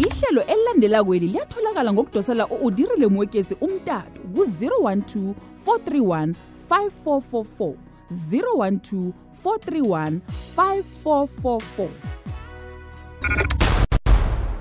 ihlelo elilandela kweli liyatholakala ngokudosela u-udirile mwekezi umtato ku-012 431 5444 012 431 5444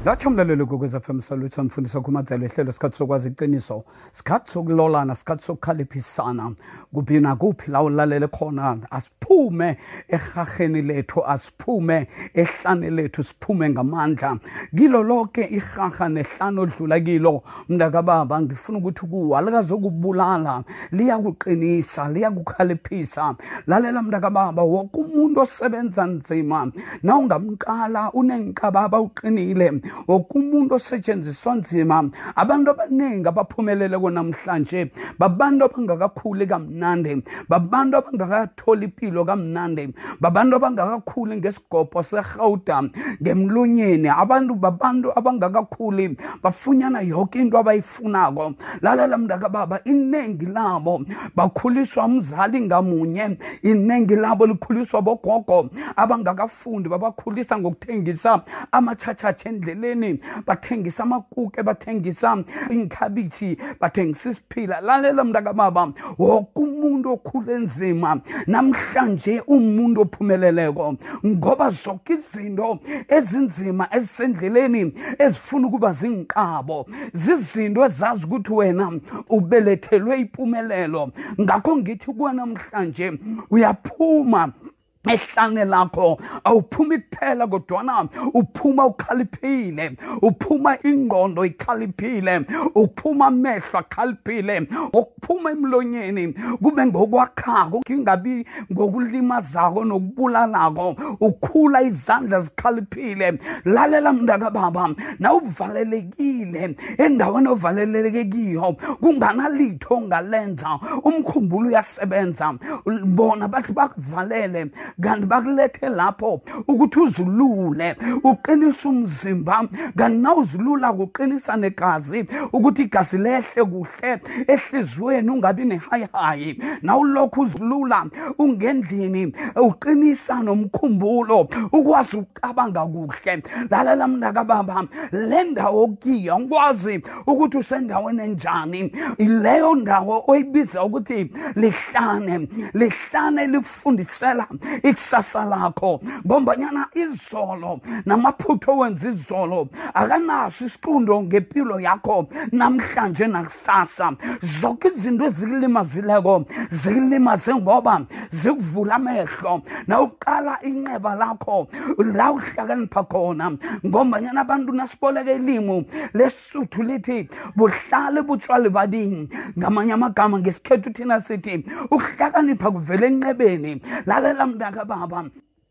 latsha mlalelo kokwez fm salutho mfundisi khumadzelo ihlelo sikhathi sokwazi iqiniso sikhathi sokulolana sikhathi sokukhaliphisana. Kuphi nakuphi la ulalele khona? Asiphume erhaheni lethu asiphume ehlane lethu siphume ngamandla. Kilo lonke ihaha nehlane odlula kilo. Mntakababa ngifuna ukuthi kuwo alikazokubulala liyakuqinisa liyakukhaliphisa. Lalela mntakababa woke umuntu osebenza nzima. Na ungamqala unenqababa uqinile. Woke umuntu osetshenziswa nzima. Abantu abaningi abaphumeleleko namhlanje babantu abangakakhuli kamnandi babantu abangakatholi impilo kamnandi babantu abangakakhuli ngesigobho serhawuda ngemlonyeni abantu babantu abangakakhuli bafunyana yonke into abayifunako. Lalela mntakababa iningi labo bakhuliswa umzali ngamunye iningi labo likhuliswa bogogo. Abangakafundi babakhulisa ngokuthengisa amatshatshatsha endleleni bathengisa amakuke bathengisa inkhabithi bathengisa isiphila. Lalela mntakababa woke umuntu okhule nzima namhlanje umuntu ophumeleleko. Ngoba zonke izinto ezinzima ezisendleleni ezifuna ukuba zinqabo zizinto ezazi ukuthi wena ubelethelwe impumelelo ngakho ngithi kuwa namhlanje uyaphuma. Ehlane lakho awuphumi kuphela kodwana uphuma ukhaliphile uphuma ingqondo ikhaliphile uphuma amehlo akhaliphile ukuphuma emlonyeni kube ngokwakhako kingabi ngokulimazako nokubulalako. Ukhula izandla zikhaliphile lalela mntakababa na uvalelekile endaweni ovaleleke kiyo kunganalitho ongalenza umkhumbulo uyasebenza. Bona bathi bakuvalele kanti bakulethe lapho ukuthi uzulule uqinise umzimba kanti na uzulula kuqinisa negazi ukuthi igazi lehle kuhle ehliziyweni ungabi nehayihayi na ulokhu uzulula ungendlini uqinisa nomkhumbulo ukwazi ukucabanga kuhle. Lalela mntakababa le ndawo kiyo ngikwazi ukuthi usendaweni enjani. Leyo ndawo oyibiza ukuthi lihlane lihlane likufundisela ikusasa lakho. Ngombanyana izolo namaphutho wenza izolo akanaso isiqundo ngempilo yakho. Namhlanje nakusasa zonke izinto ezikulimazileko zikulimaze ngoba zikuvula amehlo. Na uqala inxeba lakho la uhlakanipha khona. Ngombanyana abantu nasiboleka ilimu lesuthu lithi buhlale butshwali badini. Ngamanye amagama ngesikhethu thina sithi ukuhlakanipha kuvela enqebeni. Lalela 个爸爸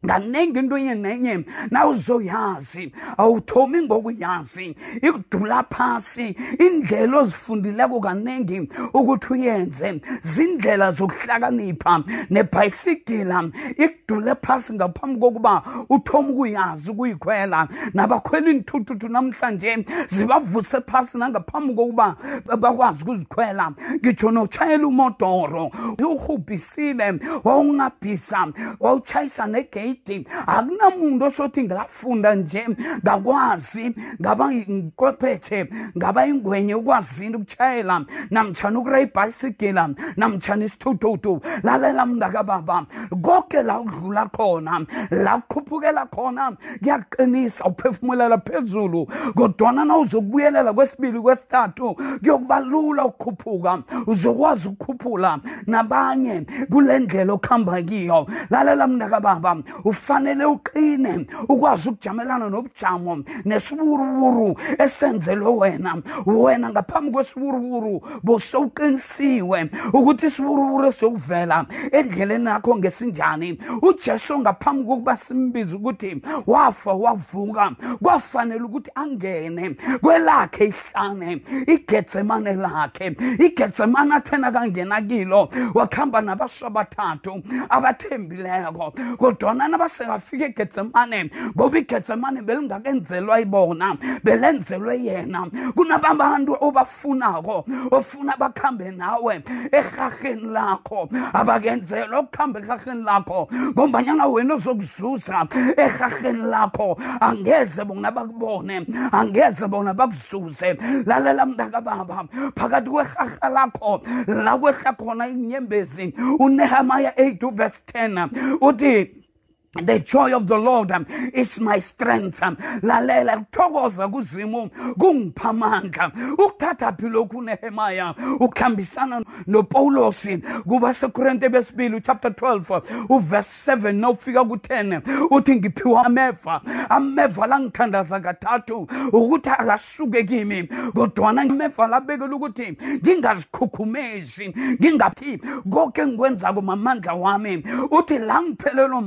kaningi into enye nenye nawuzoyazi awuthomi ngokuyazi ikudula phasi indlela ozifundileko kaningi ukuthi uyenze. Zindlela zokuhlakanipha nebhayisikila ikudule phasi ngaphambi kokuba uthome ukuyazi ukuyikhwela. Nabakhwela intuthuthu namhlanje zibavuse phasi nangaphambi kokuba bakwazi ukuzikhwela. Ngitsho notshayela umodoro uhubhisile wawungabhisa wawutshayisa negate gate akunamuntu osothi ngafunda nje ngakwazi ngaba inkophetshe ngaba ingwenye ukwazini ukutshayela namtshana ukura ibhayisikila namtshana isithuthutu lalela mntakababa konke la udlula khona la kukhuphukela khona kuyaqinisa uphefumulela phezulu. Kodwana na uzokubuyelela kwesibili kwesithathu kuyokuba lula ukukhuphuka. Uzokwazi ukukhuphula nabanye kule ndlela okuhamba kiyo. Lalela mntakababa ufanele uqine ukwazi ukujamelana nobujamo nesiwuruwuru esenzelwe wena. Wena ngaphambi kwesiwuruwuru bosowuqinisiwe ukuthi isiwuruwuru esiyokuvela endleleni yakho ngesinjani. Ujesu ngaphambi kokuba simbize ukuthi wafa wavuka kwafanele ukuthi angene kwelakhe ihlane igetsemane lakhe. Igetsemane athena kangena kilo wakuhamba nabasha bathathu abathembileko kodwana lana basekafika egetsemane ngoba igetsemane belingakenzelwa ibona belenzelwe yena. Kunababantu obafunako ofuna bakhambe nawe ehaheni lakho. Abakenzelwa ukuhamba ehaheni lakho ngombanyana wena ozokuzuza ehaheni lakho. Angeze bona bakubone angeze bona bakuzuze. Lalela mntakababa phakathi kwehaha lakho la kwehla khona inyembezi unehemaya 8 verse 10 uthi The joy of the Lord um, is my strength. Um, lalela kuthokoza kuzimu kungipha amandla ukuthatha phi lokhu unehemaya ukuhambisana nopawulosi. Kuba sekorinte besibili chapter 12 uverse 7 nofika ku-10 uthi ngiphiwa ameva. Ameva la ngithandaza kathathu ukuthi akasuke kimi. Kodwana ameva labekela ukuthi ngingazikhukhumezi ngingathi konke engikwenzako mamandla wami. Uthi la ngiphelelwa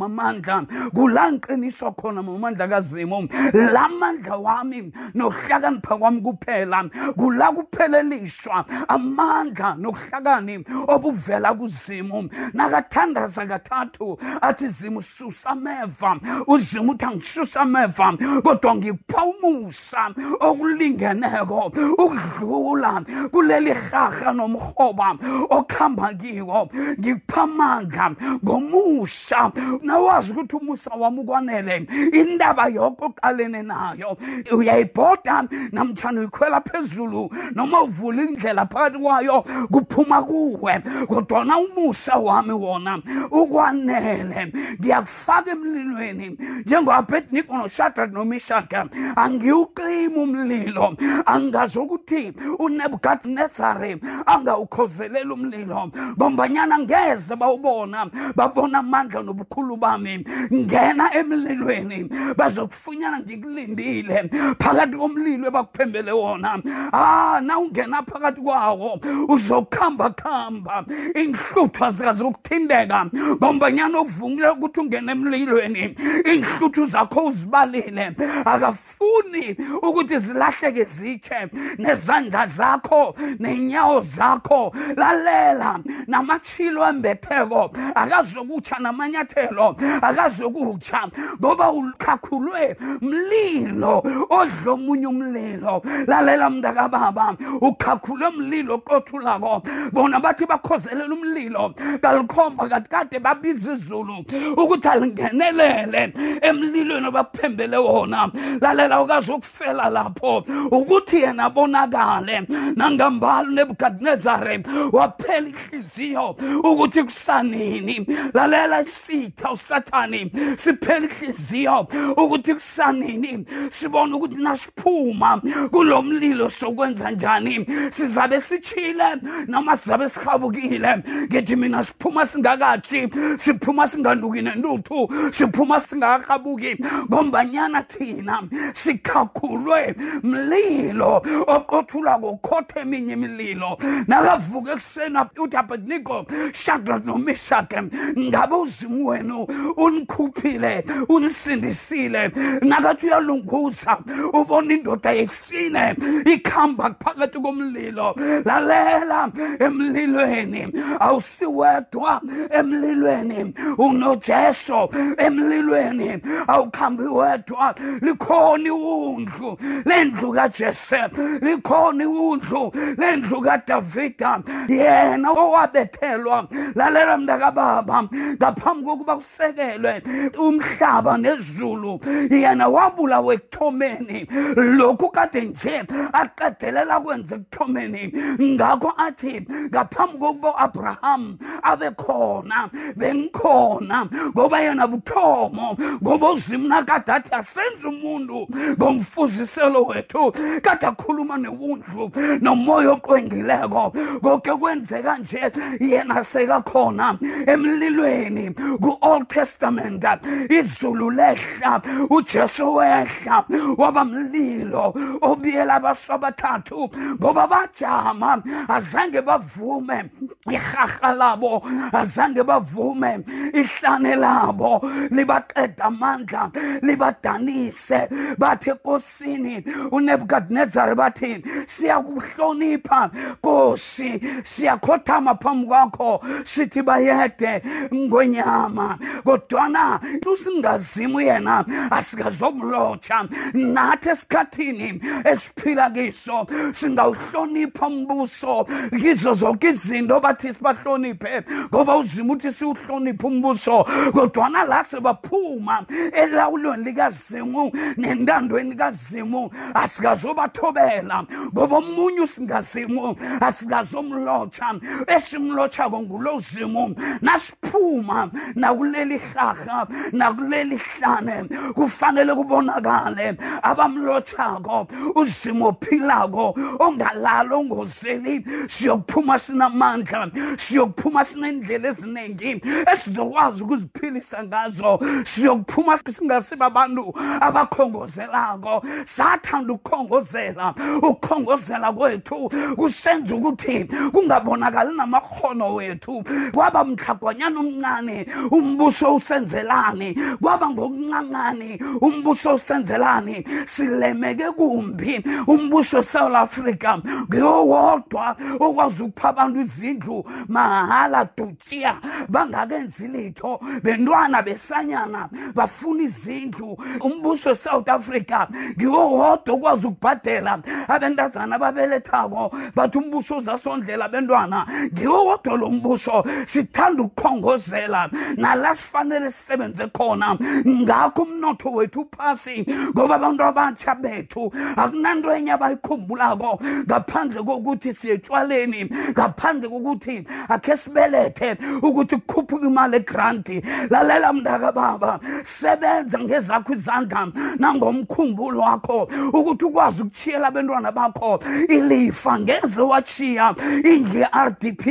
mamandla kula ngiqiniswa khona mamandla kazimu la mandla wami nokuhlakanipha kwami kuphela. Kula kuphelelishwa amandla nokuhlakani obuvela kuzimu. Nakathandaza kathathu athi zimu susa ameva. Uzimu uthi angisusa ameva kodwa ngikupha umusa okulingeneko ukudlula kuleli haha nomhoba okuhamba kiwo. Ngikupha amandla ngomusa nawazi ukuthi umusa wami ukwanele indaba yonke oqalene nayo. Uyayibhoda namtshana uyikhwela phezulu noma uvula indlela phakathi kwayo kuphuma kuwe. Kodwana umusa wami wona ukwanele. Ngiyakufaka emlilweni. Njengoabedniko noshadrak nomishaka angiwuqima umlilo. Angazokuthi unebukadnezari angawukhozelela umlilo. Ngombanyana ngeze bawubona babona amandla nobukhulu bami ngena emlilweni. Bazokufunyana ngikulindile. Phakathi komlilo ebakuphembele wona. Ah na ungena phakathi kwawo uzokuhamba khamba inhluthu azikazi ukuthindeka ngombanyana okuvungile ukuthi ungene emlilweni inhluthu zakho uzibalile. Akafuni ukuthi zilahleke zitshe. Nezandla zakho nenyawo zakho lalela. Namachilo embetheko akazokutsha namanyathelo akazokutsha ngoba ukhakhulwe mlilo odla omunye umlilo. Lalela mntakababa ukhakhulwe mlilo oqothulako bona bathi bakhozelela umlilo kalikhomba kati kade babiza izulu ukuthi alingenelele emlilweni abakuphembele wona. Lalela ukazi ukufela lapho ukuthi yena abonakale. Nangambala unebukadnezare waphela ihliziyo ukuthi kusanini. Lalela isitha usathani siphela ihliziyo ukuthi kusanini sibone ukuthi nasiphuma kulo mlilo sokwenza njani sizabe sitshile noma sizabe sihabukile ngithi mina siphuma singakatshi siphuma singanuki nentuthu siphuma singakahabuki ngombanyana thina sikhakhulwe mlilo oqothula kokhotha eminye imililo. Nakavuka ekuseni uthi abedniko shadrak nomishake ngabe uzimu wenu unikhuphile unisindisile. Nakathi uyalunguza ubona indoda yesine ikhamba phakathi komlilo. Lalela emlilweni awusiwedwa emlilweni unojesu emlilweni awukhambi wedwa. Likhona iwundlu lendlu kajese likhona iwundlu lendlu kadavida. Yena owabethelwa lalela mntakababa ngaphambi kokuba kusekelwe umhlaba nezulu yena wabulawa ekuthomeni. Lokhu kade nje aqedelela kwenza ekuthomeni. Ngakho athi ngaphambi kokuba u-abraham abe khona bengikhona ngoba yena buthomo ngoba uzimu nakade athi asenze umuntu ngomfuziselo wethu kade akhuluma newundlu nomoya oqwengileko. Konke kwenzeka nje yena sekakhona emlilweni ku-old testament. Izulu lehla ujesu wehla waba mlilo obiyela abasu abathathu ngoba bajama azange bavume iharha labo azange bavume ihlane labo libaqeda amandla libadanise. Bathi enkosini unebukadnezari bathi siyakuhlonipha nkosi siyakhothama phambi kwakho sithi bayede ngwenyama kodwa kodwana usingazimu yena asikazomlotsha nathi esikhathini esiphila kiso singawuhlonipha umbuso. Kizo zonke izinto bathi sibahloniphe ngoba uzima uthi siwuhloniphe umbuso. Kodwana la sebaphuma elawulweni likazimu nentandweni kazimu asikazobathobela. Ngoba omunye usingazimu asikazomlotsha esimlotshako ngulo zimu nasiphuma nakuleli haha nakuleli hlane kufanele kubonakale. Abamlotshako uzimo ophilako ongalalo ongozeli. Siyokuphuma sinamandla siyokuphuma sinendlela eziningi esizokwazi ukuziphilisa ngazo. Siyokuphuma singasiba abantu abakhongozelako. Sathanda ukukhongozela ukukhongozela kwethu kusenza ukuthi kungabonakali namakhono wethu. Kwaba mhlagwanyana omncane umbuso usenzelani kwaba ngokuncancane umbuso usenzelani silemeke kumbi. Umbuso weSouth Africa ngiyowodwa okwazi ukupha abantu izindlu mahala dutshiya bangakenzi litho bentwana besanyana bafuna izindlu. Umbuso weSouth Africa ngiyowodwa okwazi ukubhadela abentazana ababelethako bathi umbuso uzasondlela abentwana. Ngiwo wodwa lo mbuso sithanda ukukhongozela nala sifanele sisebenze khona. Ngakho umnotho wethu phasi ngoba abantu abatsha bethu akunanto enye abayikhumbulako. Ngaphandle kokuthi siyetshwaleni ngaphandle kokuthi akhe sibelethe ukuthi kukhuphuka imali egranti. Lalela mntaka baba sebenza ngezakho izandla nangomkhumbulo wakho ukuthi ukwazi ukuchiyela abantwana bakho. Ilifa ngeze wachiya indlu ye-rdp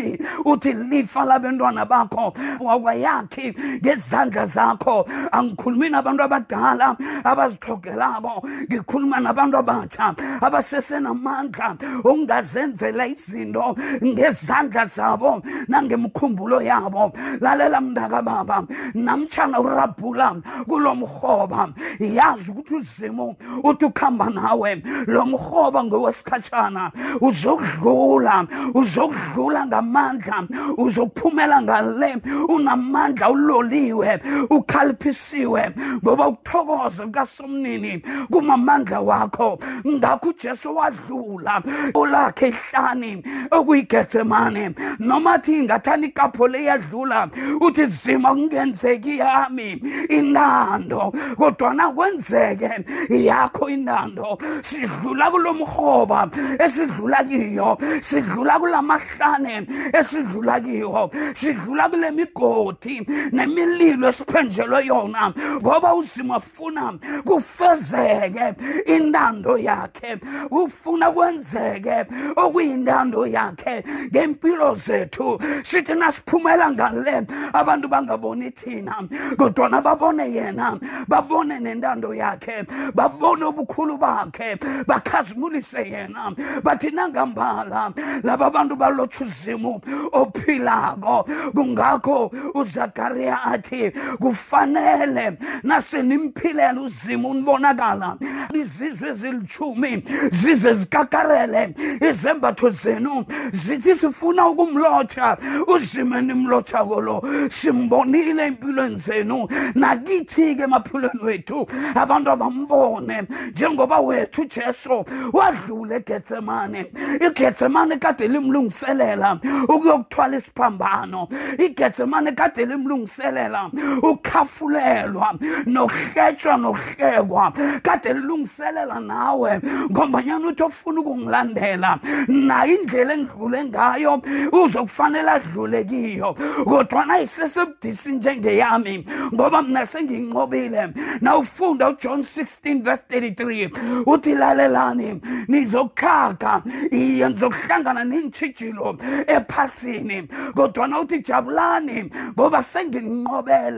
uthi lifa labantwana bakho wakwayakhi ngezandla. Zakho. Angikhulumi nabantu abadala abazixhogelabo ngikhuluma nabantu abatsha abasesenamandla. Okungazenzela izinto ngezandla zabo nangemkhumbulo yabo. Lalela mndaka baba namtshana urabhula kulo mrhoba yazi ukuthi uzimo uthi ukuhamba nawe lo mrhoba ngowesikhatshana uzokudlula uzokudlula ngamandla uzokuphumela ngale. Unamandla uloliwe ukhaliphisiwe ngoba ukuthokoza kukasomnini kumamandla wakho. Ngakho ujesu wadlula ulakhe ihlani okuyigetsemane noma thi ingathani ikapho leyadlula uthi zima kungenzeki yami inando kodwana kwenzeke yakho inando. Sidlula kulo mrhoba esidlula kiyo sidlula kulamahlane esidlula kiyo sidlula kule migodi nemililo esiphenjelwe yona. Ngoba uzima funa kufezeke intando yakhe ufuna kwenzeke okuyintando yakhe. Ngempilo zethu sithi nasiphumela ngale abantu bangaboni thina kodwana babone yena babone nentando yakhe babone ubukhulu bakhe bakhazimulise yena. Bathi nangambala laba bantu balotsha uzimu ophilako. Kungakho uzakariya athi kufanele nasenimphilele uzima unibonakala izizwe ezilithumi zize zikakarele izembatho zenu zithi sifuna ukumlotsha uzima nimlotshako lo simbonile empilweni zenu nakithi-ke emaphilweni wethu abantu abambone. Njengoba wethu ujesu wadlula egetsemane igetsemane kade limlungiselela ukuyokuthwala isiphambano. Igetsemane kade limlungiselela ukukhafulelwa nokuhletshwa nokuhlekwa kade lilungiselela nawe ngombanyana uthi ofuna ukungilandela nayo indlela engidlule ngayo uzokufanele adlule kiyo. Kodwana isesebudisi njengeyami ngoba mna senginqobile. Nawufunda ujohn 16 verse 33 uthi lalelani nizokhakha iye nizokuhlangana neentshijilo ephasini. Kodwana uthi jabulani ngoba senginqobele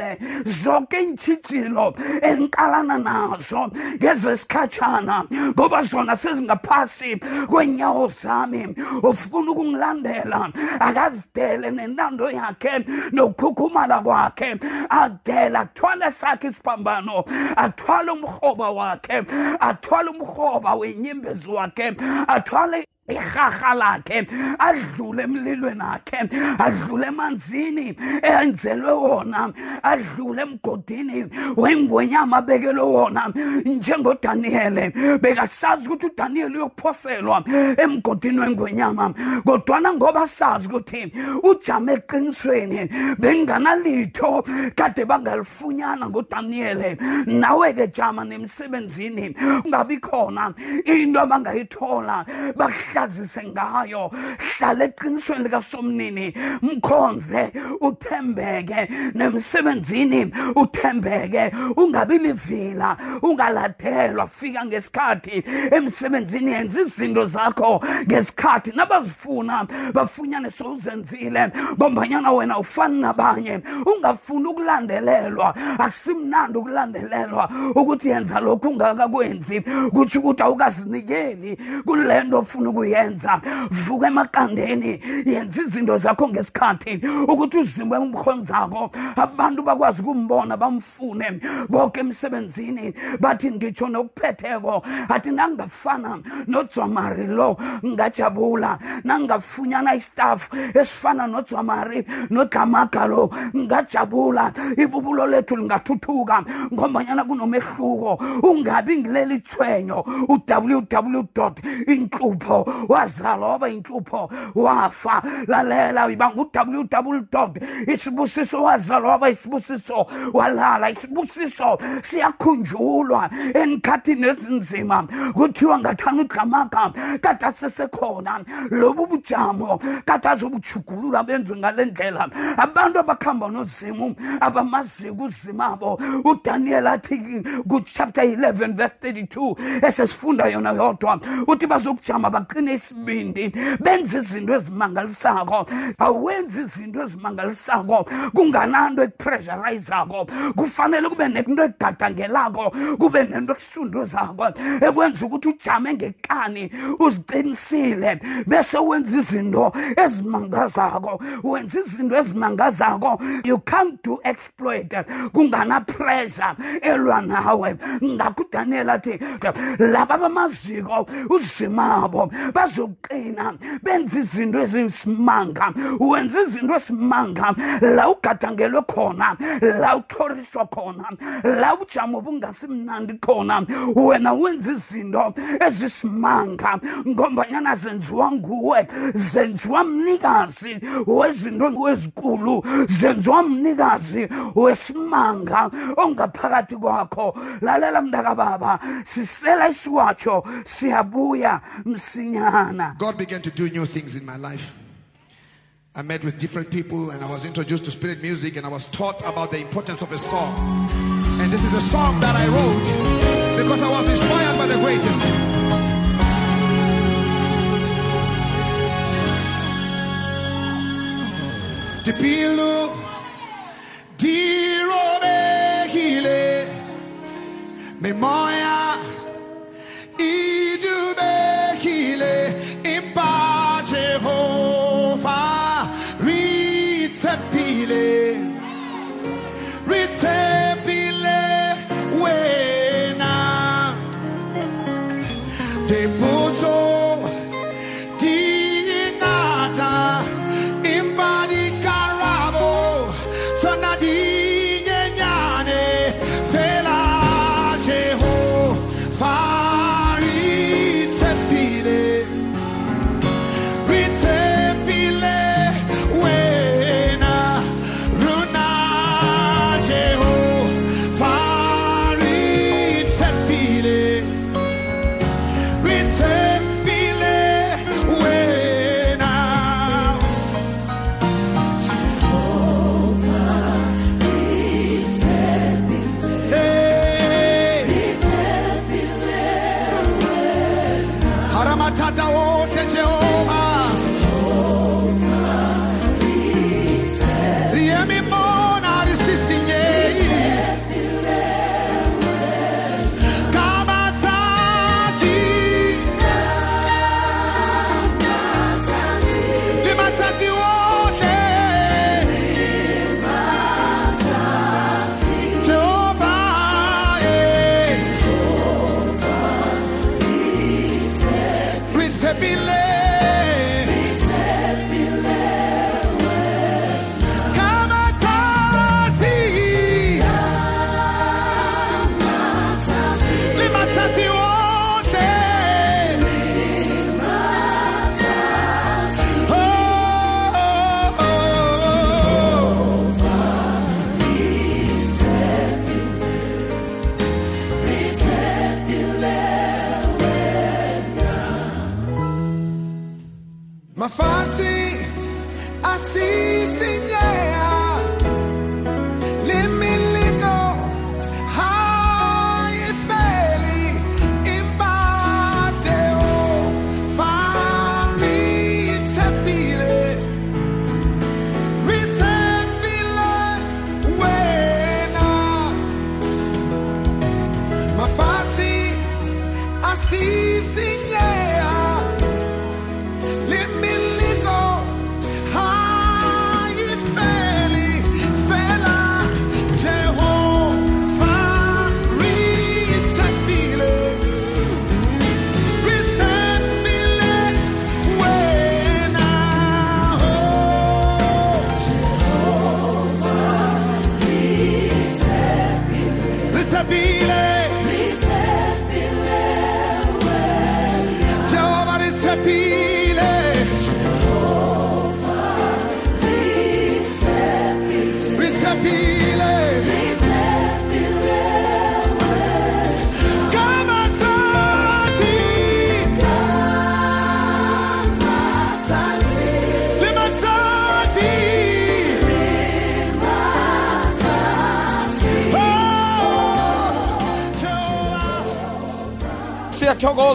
zonke iintshijilo enkalana nazo ngezesikhatshana ngoba zona sezingaphasi kwenyawo zami. Ufuna ukungilandela akazidele nentando yakhe nokukhukhumala kwakhe. Adele athwale sakhe isiphambano athwale umrhoba wakhe athwale umrhoba wenyembezi wakhe athwale irharha lakhe adlule emlilweni akhe adlule emanzini enzelwe wona adlule emgodini wengwenyama abekelwe wona. Njengodaniyele bekasazi ukuthi udaniyeli uyokuphoselwa emgodini wengwenyama kodwana ngoba sazi ukuthi ujame eqinisweni benganalitho kade bangalifunyana ngodaniyele nawe-ke jama nemsebenzini ungabi khona into abangayithola bakuhlazise ngayo hlala eqinisweni likasomnini. Mkhonze uthembeke. Nemsebenzini uthembeke. Ungabi livila ungaladelwa fika ngesikhathi. Emsebenzini yenza izinto zakho ngesikhathi. Nabazifuna bafunyane sowuzenzile ngombanyana wena ufani nabanye. Ungafuni ukulandelelwa. Akusimnandi ukulandelelwa ukuthi yenza lokhu ungakakwenzi. Kutsho ukuthi awukazinikeli kule nto ofuna ukuyenza vuka emaqandeni yenza izinto zakho ngesikhathi ukuthi uzimwe umkhonzako abantu bakwazi ukumbona bamfune bonke emsebenzini. Bathi ngitsho nokuphetheko athi nangafana nodzwamari lo ngajabula nangafunyana istaff esifana nodzwamari nodlamaga lo ngajabula. Ibubulo lethu lingathuthuka ngombanyana kunomehluko. Ungabi ngileli thwenyo u-ww inhlupho wazalwa waba inhlupho wafa. Lalela iba ngu-ww isibusiso wazalwa waba isibusiso walala isibusiso. Siyakhunjulwa enikhathini ezinzima. Kuthiwa ngathana udlamaga kade asesekhona. Lobu bujamo kade azobuchugulula benziwe ngale ndlela. Abantu abakuhamba nozimu abamaziyo kuzimabo udaniyeli athi kuchapter 11 verse 32 esesifunda yona yodwa uthi bazokujama baqine isibindi benze izinto ezimangalisako awenzi izinto ezimangalisako kungananto ekupressurizako kufanele kube nento egadangelako kube nento ekusunduzako ekwenza ukuthi ujame ngekani uziqinisile bese wenza izinto ezimangazako wenza izinto ezimangazako. You can't do exploit kungana pressure elwa nawe. Ngakho udaniyeli athi laba bamaziko uzimabo bazoqina. Benza izinto ezisimanga. Wenza izinto esimanga. La ugadangelwe khona la uthoriswa khona la ujamo bungasimnandi khona. Wena wenza izinto ezisimanga ngombanyana zenziwa nguwe zenziwa mnikazi wezinto ezikulu zenziwa mnikazi wesimanga ongaphakathi kwakho. Lalela mntakababa sisela isiwatsho siyabuya msinyana God began to do new things in my life. I met with different people and I was introduced to spirit music and I was taught about the importance of a song. And this is a song that I wrote because I was inspired by the greatest. Tipilo dirobekile memoya idubekile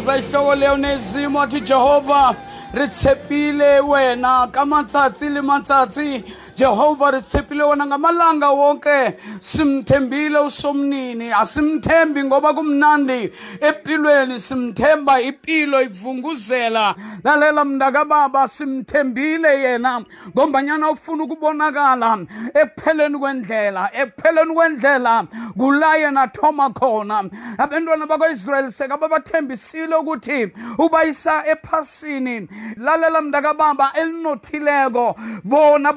siyathokoza ihloko leyo nezimo athi jehova ri tshepile wena ka matsatsi le matsatsi jehova ri tshepile wena ngamalanga wonke. Simthembile usomnini asimthembi ngoba kumnandi. Empilweni simthemba impilo ivunguzela. Lalela mntakababa simthembile yena ngombanyana ufuna ukubonakala. Ekupheleni kwendlela ekupheleni kwendlela kula yena athoma khona. Abantwana bakwa-israyeli sekababathembisile ukuthi ubayisa ephasini. Lalela mntakababa elinothileko bona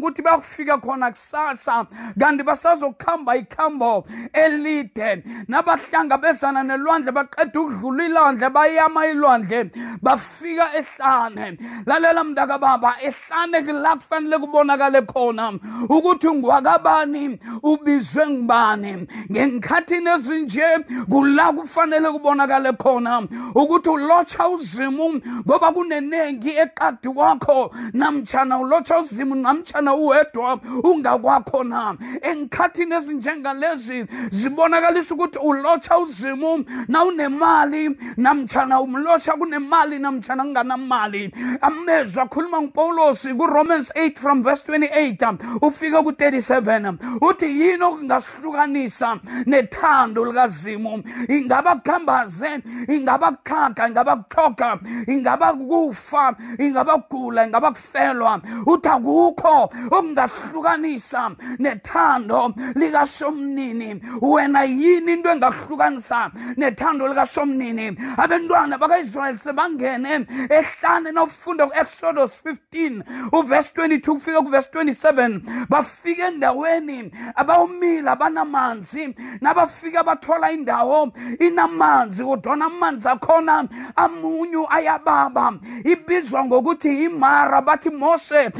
bacabanga ukuthi bayakufika khona kusasa kanti basazokuhamba ikhambo elide. Nabahlangabezana nelwandle baqeda ukudlula ilwandle bayama ilwandle bafika ehlane. Lalela mntakababa ehlane la kufanele kubonakale khona ukuthi ngwakabani ubizwe ngubani. Ngenkhathini ezinje kula kufanele kubonakale khona ukuthi ulotsha uzimu ngoba kunenengi eqadi kwakho. Namtshana ulotsha uzimu namtshana uwedwa ungakwakho na enkhathini ezinjengalezi zibonakalisa ukuthi ulotsha uzimu na unemali namtshana umlotsha kunemali namtshana kunganamali. Amezwi akhuluma ngupawulosi kuromans 8 from verse 28 ufika ku-37 uthi yini okungasihlukanisa nethando likazimu? Ingaba kuhambaze ingaba kukhakha ingaba kuxhoga ingaba kufa ingaba kugula ingaba kufelwa. Uthi akukho. Okungasihlukanisa nethando likasomnini wena yini into engakuhlukanisa nethando likasomnini abantwana baka-israyeli sebangene ehlane nawufunda ku-exodus 15 uverse 22 kufika kuverse 27 bafika endaweni abawumile abanamanzi nabafika bathola indawo inamanzi kodwana amanzi akhona amunyu ayababa. Ibizwa ngokuthi imara bathi mose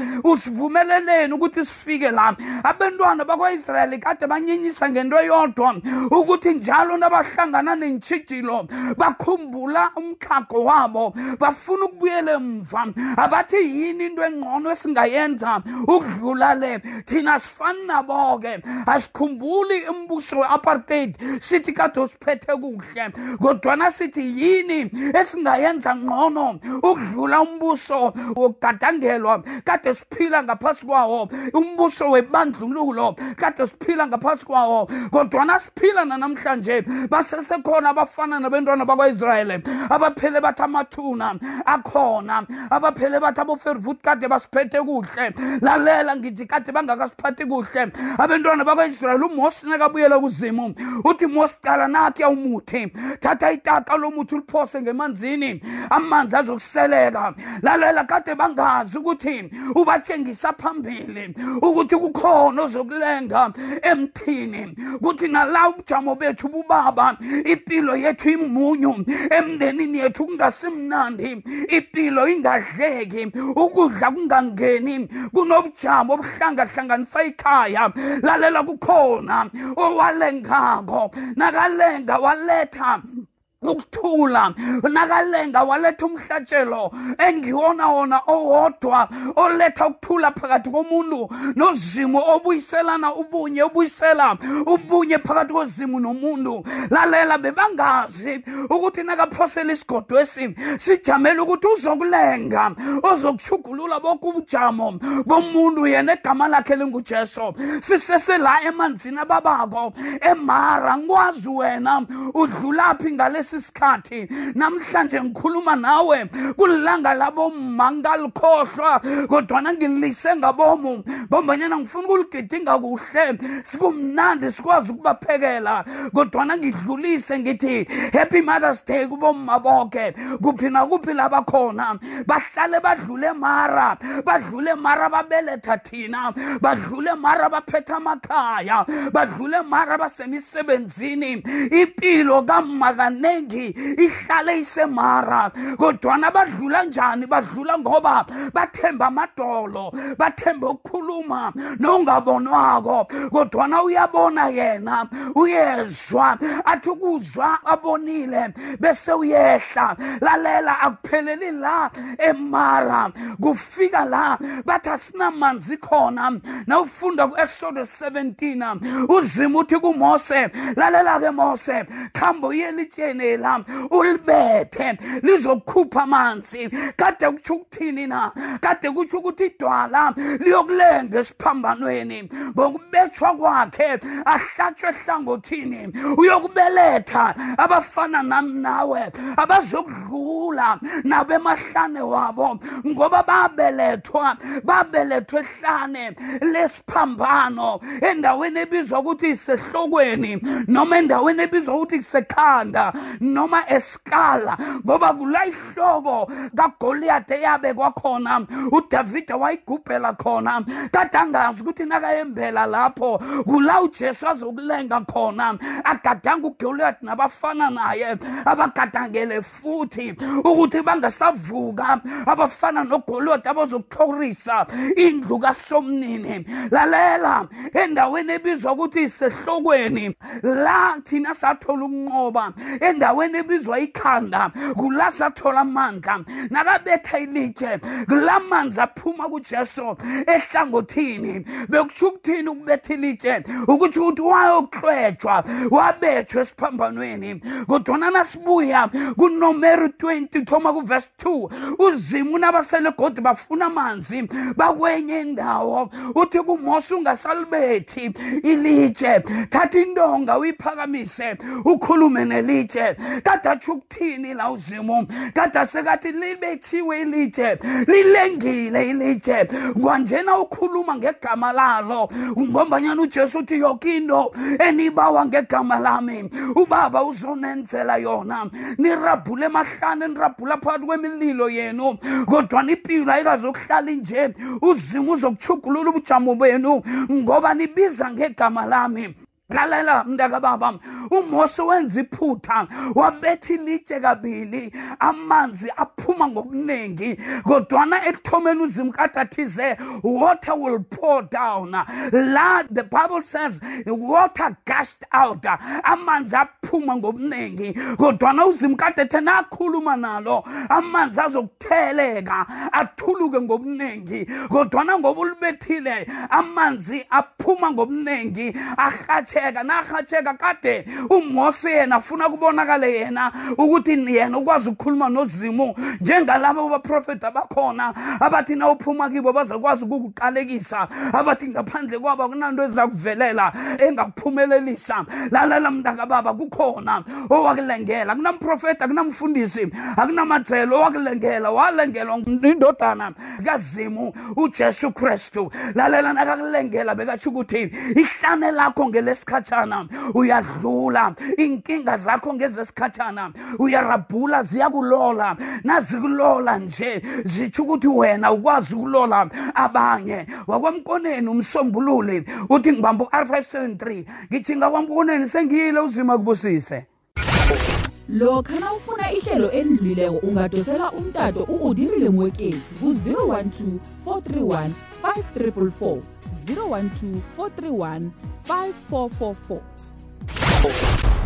usivumeleleni ukuthi sifike la. Abantwana bakwa-israyeli kade banyinyisa ngento eyodwa ukuthi njalo nabahlangana nentshijilo bakhumbula umtlhago wabo bafuna ukubuyela emva. Abathi yini into engcono esingayenza? Ukudlula le. Thina sifani nabo-ke. Asikhumbuli umbuso we-apartheid sithi kade usiphethe kuhle kodwana sithi yini esingayenza ngcono? Ukudlula umbuso wokugadangelwa kade siphila ngaphasi kwawo umbuso webandlululo kade siphila ngaphasi kwawo kodwana siphila nanamhlanje basesekhona abafana nabentwana bakwa-israyeli abaphele bathi amathuna. Akhona. Abaphele bathi abofervut kade basiphethe kuhle. Lalela ngithi kade bangakasiphathi kuhle. Abentwana bakwa-israyeli umosi nakabuyela kuzimu. Uthi mosi cala nakya umuthi. Thatha itaka lomuthi uliphose ngemanzini. Amanzi azokuseleka. Lalela kade bangazi ukuthi ubatshengisa phambili ukuthi kukhona ozokulenga emthini kuthi nala ubujamo bethu bubaba impilo yethu imunyu emndenini yethu kungasimnandi impilo ingadleki ukudla kungangeni kunobujamo obuhlangahlanganisa ikhaya lalela kukhona owalengako nakalenga waletha ukuthula nakalenga waletha umhlatshelo engiwona wona owodwa oletha ukuthula phakathi komuntu nozimu obuyiselana ubunye obuyisela ubunye phakathi kozimu nomuntu. Lalela bebangazi ukuthi nakaphosela isigodo esi sijamele ukuthi uzokulenga ozokushugulula boke ubujamo bomuntu yena egama lakhe lingujesu. Sisesela emanzini ababako emara ngikwazi wena udlulaphi ngalesi kulesi sikhathi namhlanje ngikhuluma nawe kulilanga labomma ngalikhohlwa kodwana ngilise ngabomu. Ngombanyana ngifuna ukuligidinga kuhle sikumnandi sikwazi ukubaphekela. Kodwana ngidlulise ngithi happy mothers day kubomma bonke kuphi nakuphi labakhona bahlale badlule mara badlule mara babeletha thina badlule mara baphethe amakhaya badlule mara basemisebenzini. Impilo kamma kaningi ihlale isemara. Kodwana badlula njani? Badlula ngoba bathemba amadolo bathemba ukukhuluma nongabonwako. Kodwana uyabona yena uyezwa athi ukuzwa abonile bese uyehla. Lalela akupheleli la emara. Kufika la bathi asinamanzi khona. Nawufunda ku-exodus 17 uzima uthi kumose lalela-ke mose khambe uye elitsheni la ulibethe lizokukhupha amanzi. Kade kutsho ukuthini na? Kade kutsho ukuthi idwala liyokulenga esiphambanweni. Ngokubethwa kwakhe ahlatshwe ehlangothini. Uyokubeletha abafana nami nawe abazokudlula nabo emahlane wabo. Ngoba babelethwa babelethwa ehlane lesiphambano endaweni ebizwa ukuthi isehlokweni noma endaweni ebizwa ukuthi kusekhanda noma eskala ngoba kula ihloko kagoliyade eyabekwa khona udavida wayigubhela khona. Kade angazi ukuthi nakayembela lapho kula ujesu azokulenga khona. Agadanga ugoliyadi nabafana naye abagadangele futhi ukuthi bangasavuka. Abafana nogoliyadi abazokuhlorisa indlu kasomnini. Lalela endaweni ebizwa ukuthi isehlokweni. La thina sathola ukunqoba endaweni ebizwa ikhanda kula sathola amandla nakabetha ilitshe kula manzi aphuma kujesu ehlangothini. Bekutsho ukuthini ukubetha ilitshe? Ukutsho ukuthi wayokuhlwetshwa wabethwa esiphambanweni. Kodwana nasibuya kunomeri 20 thoma kuvesi 2 uzima unabasele godi bafuna amanzi bakwenye indawo. Uthi kumose ungasalibethi ilitshe thatha intonga uyiphakamise ukhulume nelitshe. Kade atsho ukuthini la uzimu kade sekathi libethiwe ilitshe lilengile ilitshe. Kwanjena ukhuluma ngegama lalo ngombanyana ujesu uthi yoke into enibawa ngegama lami ubaba uzonenzela yona. Nirabhule emahlane nirabhula phakathi kwemililo yenu kodwa impilo ayikazokuhlala nje. Uzima uzokuchugulula ubujamo benu ngoba nibiza ngegama lami. Lalela mntakababa umose wenza iphutha wabetha ilitshe kabili amanzi aphuma ngobuningi kodwana ekuthomeni uzima kade athize water will pour down. La the bible says water gushed out amanzi aphuma ngobuningi kodwana uzima kade ethe nakhuluma nalo amanzi azokutheleka athuluke ngobuningi kodwana ngoba ulibethile amanzi aphuma ngobuningi ahatshe narhatsheka narhatsheka kade umose yena afuna kubonakale yena ukuthi yena ukwazi ukukhuluma nozimu njengalabo baprofeti abakhona abathi na uphuma kibo bazakwazi ukukuqalekisa abathi ngaphandle kwabo akunanto ezakuvelela engakuphumelelisa. Lalela mntakababa kukhona owakulengela akunamprofeti akunamfundisi akunamadzelo owakulengela walengelwa indodana kazimu ujesu kristu. Lalela nakakulengela bekatsho ukuthi ihlane lakho ngelesikhatshana uyadlula. Inkinga zakho ngezesikhatshana. Uyarabhula ziyakulola. Nazikulola nje zitsho ukuthi wena ukwazi ukulola abanye. Wakwamkoneni umsombululi uthi ngibamba u-r573 ngithi ngakwamkoneni sengiyile uzima kubusise. Lokha nawufuna ihlelo elidlulileko ungadosela umtato u-udirile mwekezi ku-012 431 5344 012 431 5444